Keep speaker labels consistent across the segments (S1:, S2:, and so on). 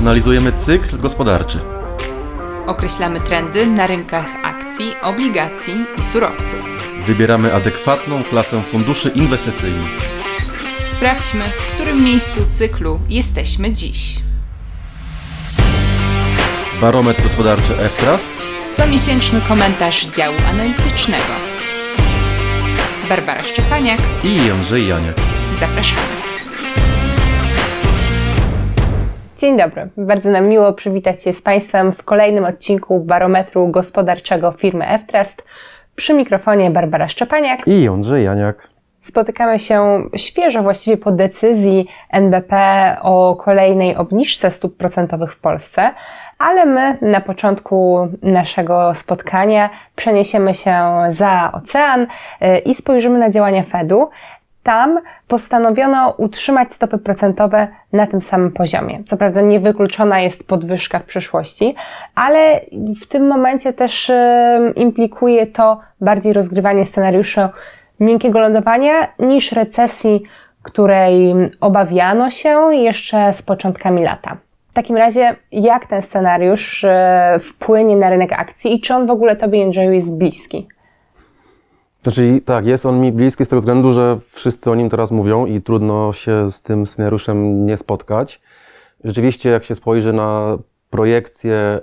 S1: Analizujemy cykl gospodarczy.
S2: Określamy trendy na rynkach akcji, obligacji i surowców.
S1: Wybieramy adekwatną klasę funduszy inwestycyjnych.
S2: Sprawdźmy, w którym miejscu cyklu jesteśmy dziś.
S1: Barometr gospodarczy F-Trust
S2: Comiesięczny komentarz działu analitycznego. Barbara Szczepaniak,
S1: i Jędrzej Janiak.
S2: zapraszamy.
S3: Dzień dobry. Bardzo nam miło przywitać się z Państwem w kolejnym odcinku barometru gospodarczego firmy F-Trust. Przy mikrofonie Barbara Szczepaniak.
S4: I Jędrzej Janiak.
S3: Spotykamy się świeżo, właściwie po decyzji NBP o kolejnej obniżce stóp procentowych w Polsce, ale my na początku naszego spotkania przeniesiemy się za ocean y, i spojrzymy na działania Fedu. Tam postanowiono utrzymać stopy procentowe na tym samym poziomie. Co prawda niewykluczona jest podwyżka w przyszłości, ale w tym momencie też implikuje to bardziej rozgrywanie scenariuszu miękkiego lądowania niż recesji, której obawiano się jeszcze z początkami lata. W takim razie, jak ten scenariusz e, wpłynie na rynek akcji i czy on w ogóle Tobie, Jędrzeju, jest bliski?
S4: Znaczy, tak, jest on mi bliski z tego względu, że wszyscy o nim teraz mówią i trudno się z tym scenariuszem nie spotkać. Rzeczywiście, jak się spojrzy na projekcje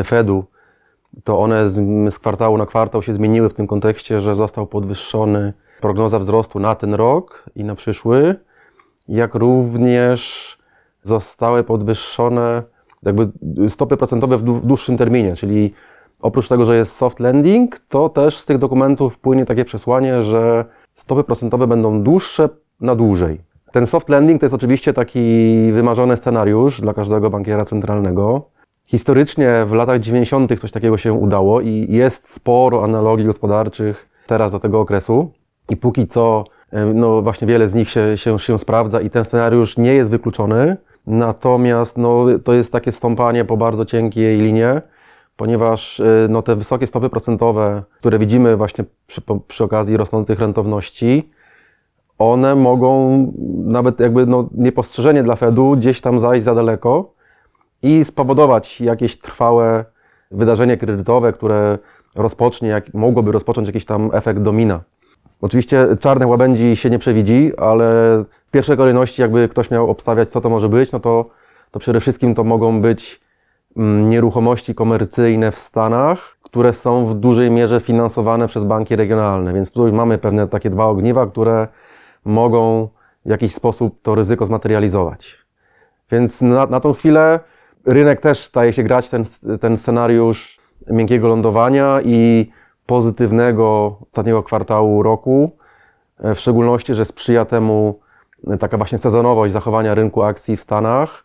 S4: y, Fedu, to one z, z kwartału na kwartał się zmieniły w tym kontekście, że został podwyższony prognoza wzrostu na ten rok i na przyszły, jak również zostały podwyższone jakby stopy procentowe w dłuższym terminie, czyli oprócz tego, że jest soft landing, to też z tych dokumentów płynie takie przesłanie, że stopy procentowe będą dłuższe na dłużej. Ten soft landing to jest oczywiście taki wymarzony scenariusz dla każdego bankiera centralnego. Historycznie w latach 90. coś takiego się udało i jest sporo analogii gospodarczych teraz do tego okresu. I póki co, no właśnie wiele z nich się, się, się sprawdza i ten scenariusz nie jest wykluczony. Natomiast no, to jest takie stąpanie po bardzo cienkiej linie, ponieważ y, no, te wysokie stopy procentowe, które widzimy właśnie przy, przy okazji rosnących rentowności, one mogą nawet jakby no, niepostrzeżenie dla Fedu gdzieś tam zajść za daleko i spowodować jakieś trwałe wydarzenie kredytowe, które rozpocznie, jak, mogłoby rozpocząć jakiś tam efekt domina. Oczywiście czarnych łabędzi się nie przewidzi, ale w pierwszej kolejności jakby ktoś miał obstawiać, co to może być, no to, to przede wszystkim to mogą być nieruchomości komercyjne w Stanach, które są w dużej mierze finansowane przez banki regionalne, więc tutaj mamy pewne takie dwa ogniwa, które mogą w jakiś sposób to ryzyko zmaterializować. Więc na, na tą chwilę rynek też staje się grać ten, ten scenariusz miękkiego lądowania i pozytywnego ostatniego kwartału roku, e, w szczególności, że sprzyja temu e, taka właśnie sezonowość zachowania rynku akcji w Stanach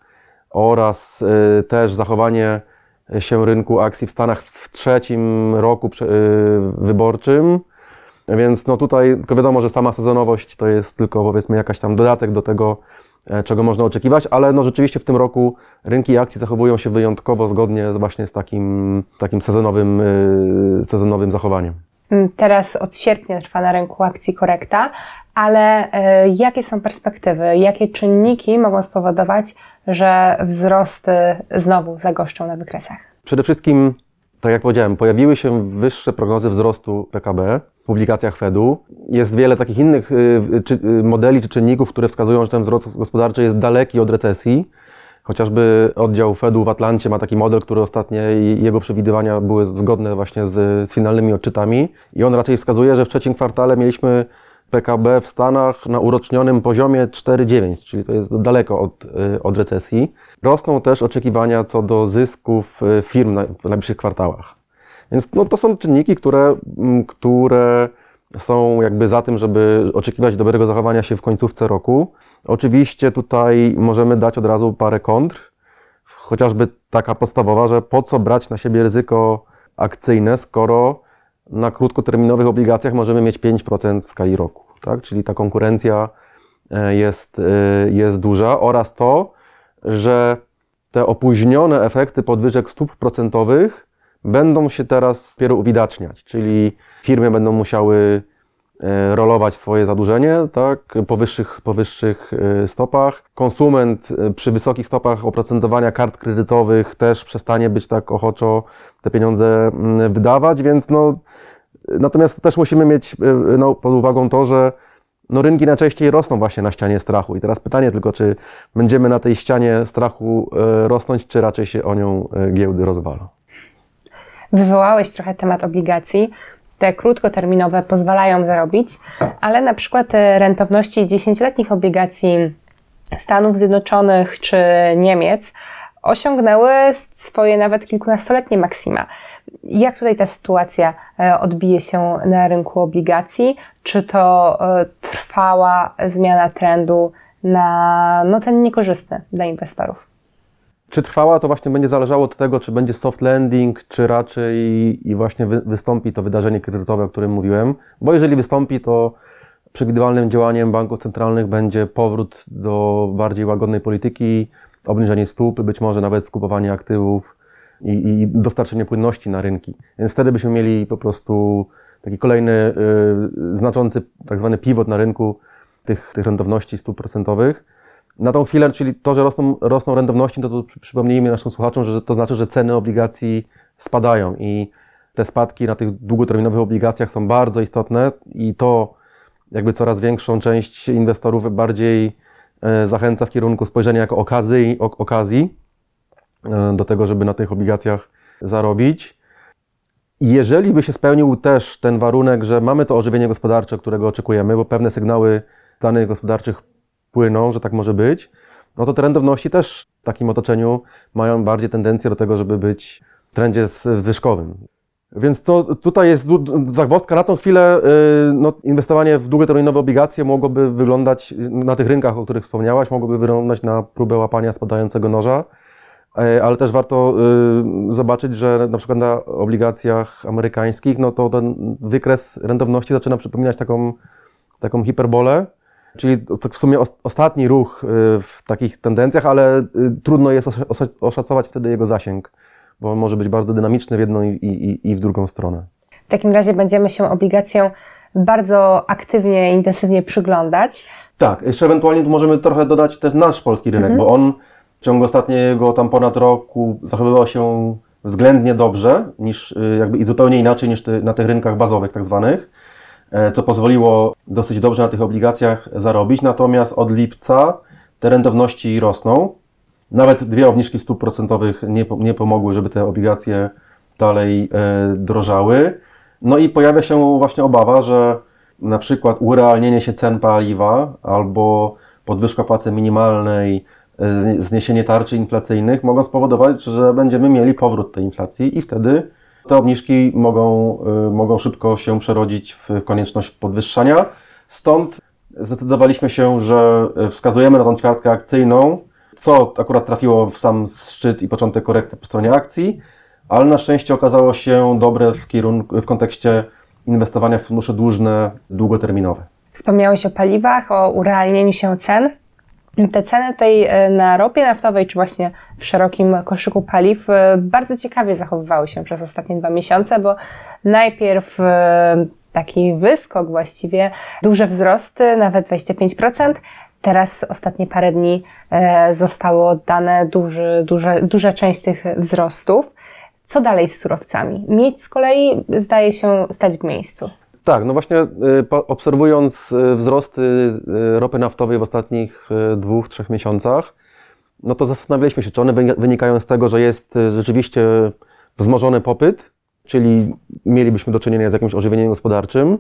S4: oraz e, też zachowanie się rynku akcji w Stanach w trzecim roku e, wyborczym. Więc no tutaj tylko wiadomo, że sama sezonowość to jest tylko powiedzmy jakaś tam dodatek do tego, e, czego można oczekiwać, ale no rzeczywiście w tym roku rynki akcji zachowują się wyjątkowo zgodnie właśnie z takim, takim sezonowym, e, sezonowym zachowaniem.
S3: Mm, Teraz od sierpnia trwa na rynku akcji korekta, ale e, jakie są perspektywy? Jakie czynniki mogą spowodować, że wzrosty znowu zagoszczą na wykresach?
S4: Przede wszystkim, tak jak powiedziałem, pojawiły się wyższe prognozy wzrostu PKB w publikacjach Fedu. Jest wiele takich innych y, modeli czy czynników, które wskazują, że ten wzrost gospodarczy jest daleki od recesji. Chociażby oddział Fedu w Atlancie ma taki model, który ostatnie jego przewidywania były zgodne właśnie z, z finalnymi odczytami. I on raczej wskazuje, że w trzecim kwartale mieliśmy PKB w Stanach na urocznionym poziomie 4,9, czyli to jest daleko od, y, od recesji. Rosną też oczekiwania co do zysków y, firm w najbliższych kwartałach. Więc no, to są czynniki, które, które są jakby za tym, żeby oczekiwać dobrego zachowania się w końcówce roku. Oczywiście tutaj możemy dać od razu parę kontr, chociażby taka podstawowa, że po co brać na siebie ryzyko akcyjne, skoro na krótkoterminowych obligacjach możemy mieć 5% w skali roku, tak? Czyli ta konkurencja e, jest, e, jest duża oraz to, że te opóźnione efekty podwyżek stóp procentowych będą się teraz dopiero uwidaczniać, czyli firmy będą musiały e, rolować swoje zadłużenie tak, po, wyższych, po wyższych e, stopach. Konsument e, przy wysokich stopach oprocentowania kart kredytowych też przestanie być tak ochoczo te pieniądze mm, wydawać, więc no, natomiast też musimy mieć no, pod uwagą to, że no, rynki najczęściej rosną właśnie na ścianie strachu. I teraz pytanie tylko, czy będziemy na tej ścianie strachu rosnąć, czy raczej się o nią giełdy rozwalą.
S3: Wywołałeś trochę temat obligacji te krótkoterminowe pozwalają zarobić, ale na przykład rentowności 10-letnich obligacji Stanów Zjednoczonych czy Niemiec osiągnęły swoje nawet kilkunastoletnie maksima. Jak tutaj ta sytuacja e, odbije się na rynku obligacji? Czy to e, trwała zmiana trendu na no, ten niekorzystny dla inwestorów?
S4: Czy trwała, to właśnie będzie zależało od tego, czy będzie soft landing, czy raczej i właśnie wy, wystąpi to wydarzenie kredytowe, o którym mówiłem. Bo jeżeli wystąpi, to przewidywalnym działaniem banków centralnych będzie powrót do bardziej łagodnej polityki, obniżenie stóp, być może nawet skupowanie aktywów i, i dostarczenie płynności na rynki. Więc wtedy byśmy mieli po prostu taki kolejny y, znaczący tak zwany pivot na rynku tych, tych rentowności stóp procentowych na tą chwilę, czyli to, że rosną, rosną rentowności, to, to przypomnijmy naszym słuchaczom, że to znaczy, że ceny obligacji spadają i te spadki na tych długoterminowych obligacjach są bardzo istotne i to jakby coraz większą część inwestorów bardziej e, zachęca w kierunku spojrzenia jako okazji, okazji e, do tego, żeby na tych obligacjach zarobić. Jeżeli by się spełnił też ten warunek, że mamy to ożywienie gospodarcze, którego oczekujemy, bo pewne sygnały danych gospodarczych płyną, że tak może być, no to te rentowności też w takim otoczeniu mają bardziej tendencję do tego, żeby być w trendzie zwyżkowym. Więc to, tutaj jest zagwozdka. Na tą chwilę y, no, inwestowanie w długoterminowe obligacje mogłoby wyglądać na tych rynkach, o których wspomniałaś, mogłoby wyglądać na próbę łapania spadającego noża, e, ale też warto y, zobaczyć, że na przykład na obligacjach amerykańskich, no to ten wykres rentowności zaczyna przypominać taką, taką hiperbolę, Czyli to w sumie ostatni ruch y, w takich tendencjach, ale y, trudno jest oszacować wtedy jego zasięg, bo on może być bardzo dynamiczny w jedną i, i, i w drugą stronę.
S3: W takim razie będziemy się obligacjom bardzo aktywnie, intensywnie przyglądać.
S4: Tak, jeszcze ewentualnie tu możemy trochę dodać też nasz polski rynek, mhm. bo on w ciągu ostatniego tam ponad roku zachowywał się względnie dobrze, niż y, jakby i zupełnie inaczej niż ty, na tych rynkach bazowych tak zwanych. E, co pozwoliło dosyć dobrze na tych obligacjach zarobić. Natomiast od lipca te rentowności rosną. Nawet dwie obniżki stóp procentowych nie, nie pomogły, żeby te obligacje dalej e, drożały. No i pojawia się właśnie obawa, że na przykład urealnienie się cen paliwa albo podwyżka płacy minimalnej, e, zniesienie tarczy inflacyjnych mogą spowodować, że będziemy mieli powrót tej inflacji i wtedy te obniżki mogą, y, mogą szybko się przerodzić w konieczność podwyższania. Stąd zdecydowaliśmy się, że wskazujemy na tą ćwiartkę akcyjną, co akurat trafiło w sam szczyt i początek korekty po stronie akcji, ale na szczęście okazało się dobre w, kierunku, w kontekście inwestowania w fundusze dłużne, długoterminowe.
S3: Wspomniałeś o paliwach, o urealnieniu się cen. Te ceny tutaj e, na ropie naftowej, czy właśnie w szerokim koszyku paliw, e, bardzo ciekawie zachowywały się przez ostatnie dwa miesiące, bo najpierw e, taki wyskok właściwie, duże wzrosty, nawet 25%. Teraz ostatnie parę dni zostało oddane duży, duże, duża część tych wzrostów. Co dalej z surowcami? Miedź z kolei zdaje się stać w miejscu.
S4: Tak, no właśnie y, obserwując y, wzrosty y, ropy naftowej w ostatnich dwóch, trzech miesiącach, no to zastanawialiśmy się, czy one wynikają z tego, że jest rzeczywiście wzmożony popyt, czyli mielibyśmy do czynienia z jakimś ożywieniem gospodarczym.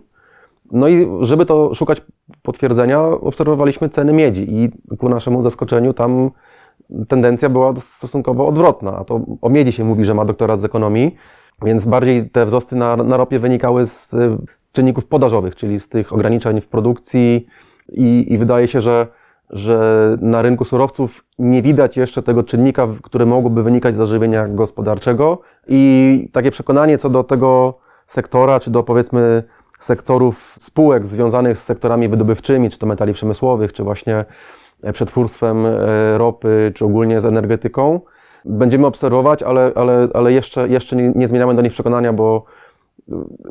S4: No i żeby to szukać potwierdzenia, obserwowaliśmy ceny miedzi i ku naszemu zaskoczeniu tam tendencja była stosunkowo odwrotna. A to o miedzi się mówi, że ma doktorat z ekonomii, więc bardziej te wzrosty na, na ropie wynikały z czynników podażowych, czyli z tych ograniczeń w produkcji i, i wydaje się, że, że na rynku surowców nie widać jeszcze tego czynnika, który mógłby wynikać z zażywienia gospodarczego i takie przekonanie co do tego sektora, czy do powiedzmy sektorów spółek związanych z sektorami wydobywczymi, czy to metali przemysłowych, czy właśnie przetwórstwem e, ropy, czy ogólnie z energetyką. Będziemy obserwować, ale, ale, ale jeszcze, jeszcze nie, nie zmieniamy do nich przekonania, bo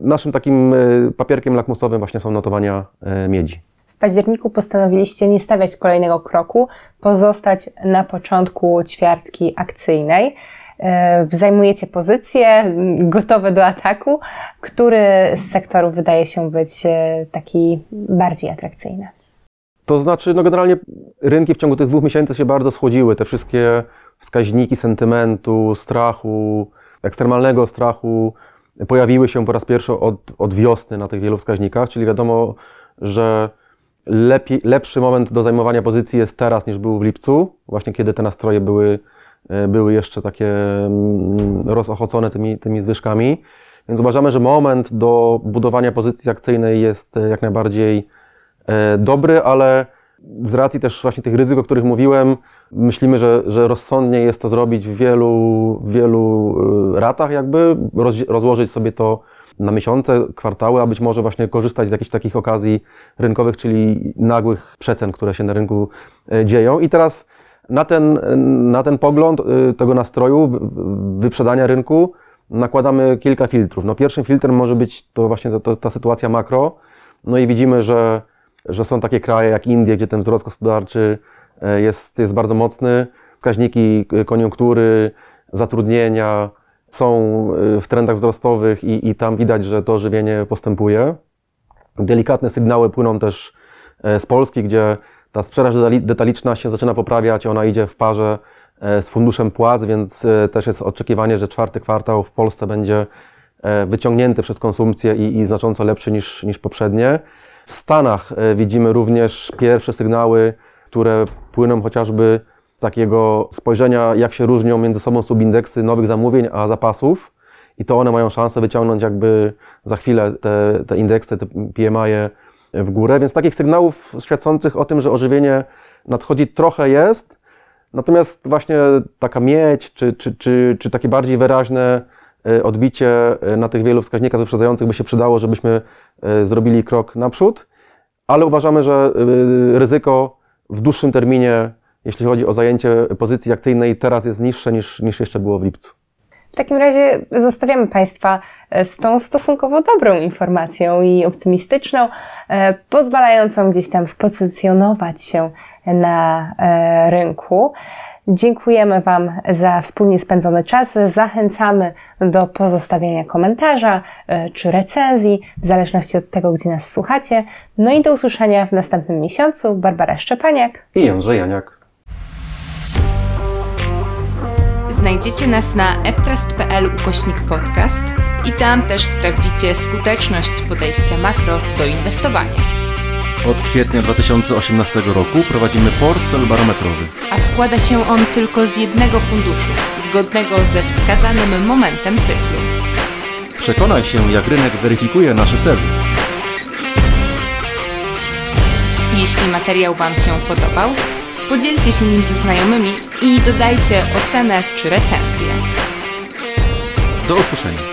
S4: naszym takim e, papierkiem lakmusowym właśnie są notowania e, miedzi.
S3: W październiku postanowiliście nie stawiać kolejnego kroku, pozostać na początku ćwiartki akcyjnej. E, zajmujecie pozycje gotowe do ataku. Który z sektorów wydaje się być taki bardziej atrakcyjny?
S4: To znaczy, no generalnie rynki w ciągu tych dwóch miesięcy się bardzo schłodziły. Te wszystkie wskaźniki sentymentu, strachu, ekstremalnego strachu pojawiły się po raz pierwszy od, od wiosny na tych wielu wskaźnikach, czyli wiadomo, że lepiej, lepszy moment do zajmowania pozycji jest teraz niż był w lipcu, właśnie kiedy te nastroje były, e, były jeszcze takie mm, rozochocone tymi, tymi zwyżkami. Więc uważamy, że moment do budowania pozycji akcyjnej jest e, jak najbardziej e, dobry, ale z racji też właśnie tych ryzyk, o których mówiłem, myślimy, że, że rozsądnie jest to zrobić w wielu, wielu ratach, jakby rozłożyć sobie to na miesiące, kwartały, a być może właśnie korzystać z jakichś takich okazji rynkowych, czyli nagłych przecen, które się na rynku e, dzieją. I teraz na ten, na ten pogląd e, tego nastroju, wyprzedania rynku, nakładamy kilka filtrów. No pierwszym filtrem może być to właśnie ta sytuacja makro. No i widzimy, że, że są takie kraje jak Indie, gdzie ten wzrost gospodarczy e, jest, jest bardzo mocny. Wskaźniki koniunktury, zatrudnienia, są y, w trendach wzrostowych i, i tam widać, że to żywienie postępuje. Delikatne sygnały płyną też e, z Polski, gdzie ta sprzedaż detaliczna się zaczyna poprawiać, ona idzie w parze e, z funduszem płac, więc e, też jest oczekiwanie, że czwarty kwartał w Polsce będzie wyciągnięty przez konsumpcję i, i znacząco lepszy niż, niż poprzednie. W Stanach widzimy również pierwsze sygnały, które płyną chociażby takiego spojrzenia, jak się różnią między sobą subindeksy nowych zamówień, a zapasów. I to one mają szansę wyciągnąć jakby za chwilę te, te indeksy, te PMI -e w górę. Więc takich sygnałów świadczących o tym, że ożywienie nadchodzi trochę jest. Natomiast właśnie taka miedź, czy, czy, czy, czy takie bardziej wyraźne e, odbicie e, na tych wielu wskaźnikach wyprzedzających by się przydało, żebyśmy e, zrobili krok naprzód. Ale uważamy, że ryzyko w dłuższym terminie jeśli chodzi o zajęcie pozycji akcyjnej, teraz jest niższe niż, niż jeszcze było w lipcu.
S3: W takim razie zostawiamy Państwa e, z tą stosunkowo dobrą informacją i optymistyczną, e, pozwalającą gdzieś tam spozycjonować się na e, rynku. Dziękujemy Wam za wspólnie spędzony czas. Zachęcamy do pozostawienia komentarza czy recenzji, w zależności od tego, gdzie nas słuchacie. No i do usłyszenia w następnym miesiącu. Barbara Szczepaniak
S4: i Jędrzej Janiak.
S2: Znajdziecie nas na ftrust.pl ukośnik podcast i tam też sprawdzicie skuteczność podejścia makro do inwestowania.
S1: Od kwietnia 2018 roku prowadzimy portfel barometrowy.
S2: A składa się on tylko z jednego funduszu, zgodnego ze wskazanym momentem cyklu.
S1: Przekonaj się, jak rynek weryfikuje nasze tezy.
S2: Jeśli materiał Wam się podobał, Podzielcie się nim ze znajomymi i dodajcie ocenę czy recenzję.
S1: Do usłyszenia.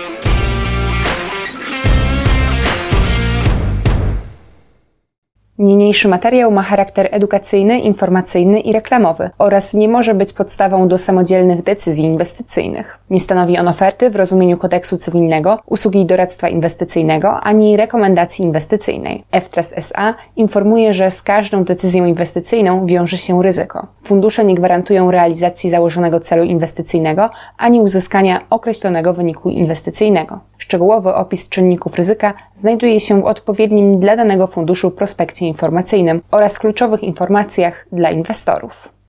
S3: Niniejszy materiał ma charakter edukacyjny, informacyjny i reklamowy oraz nie może być podstawą do samodzielnych decyzji inwestycyjnych. Nie stanowi on oferty w rozumieniu kodeksu cywilnego, usługi doradztwa inwestycyjnego ani rekomendacji inwestycyjnej. FTRES SA informuje, że z każdą decyzją inwestycyjną wiąże się ryzyko. Fundusze nie gwarantują realizacji założonego celu inwestycyjnego ani uzyskania określonego wyniku inwestycyjnego. Szczegółowy opis czynników ryzyka znajduje się w odpowiednim dla danego funduszu prospekcie informacyjnym oraz kluczowych informacjach dla inwestorów.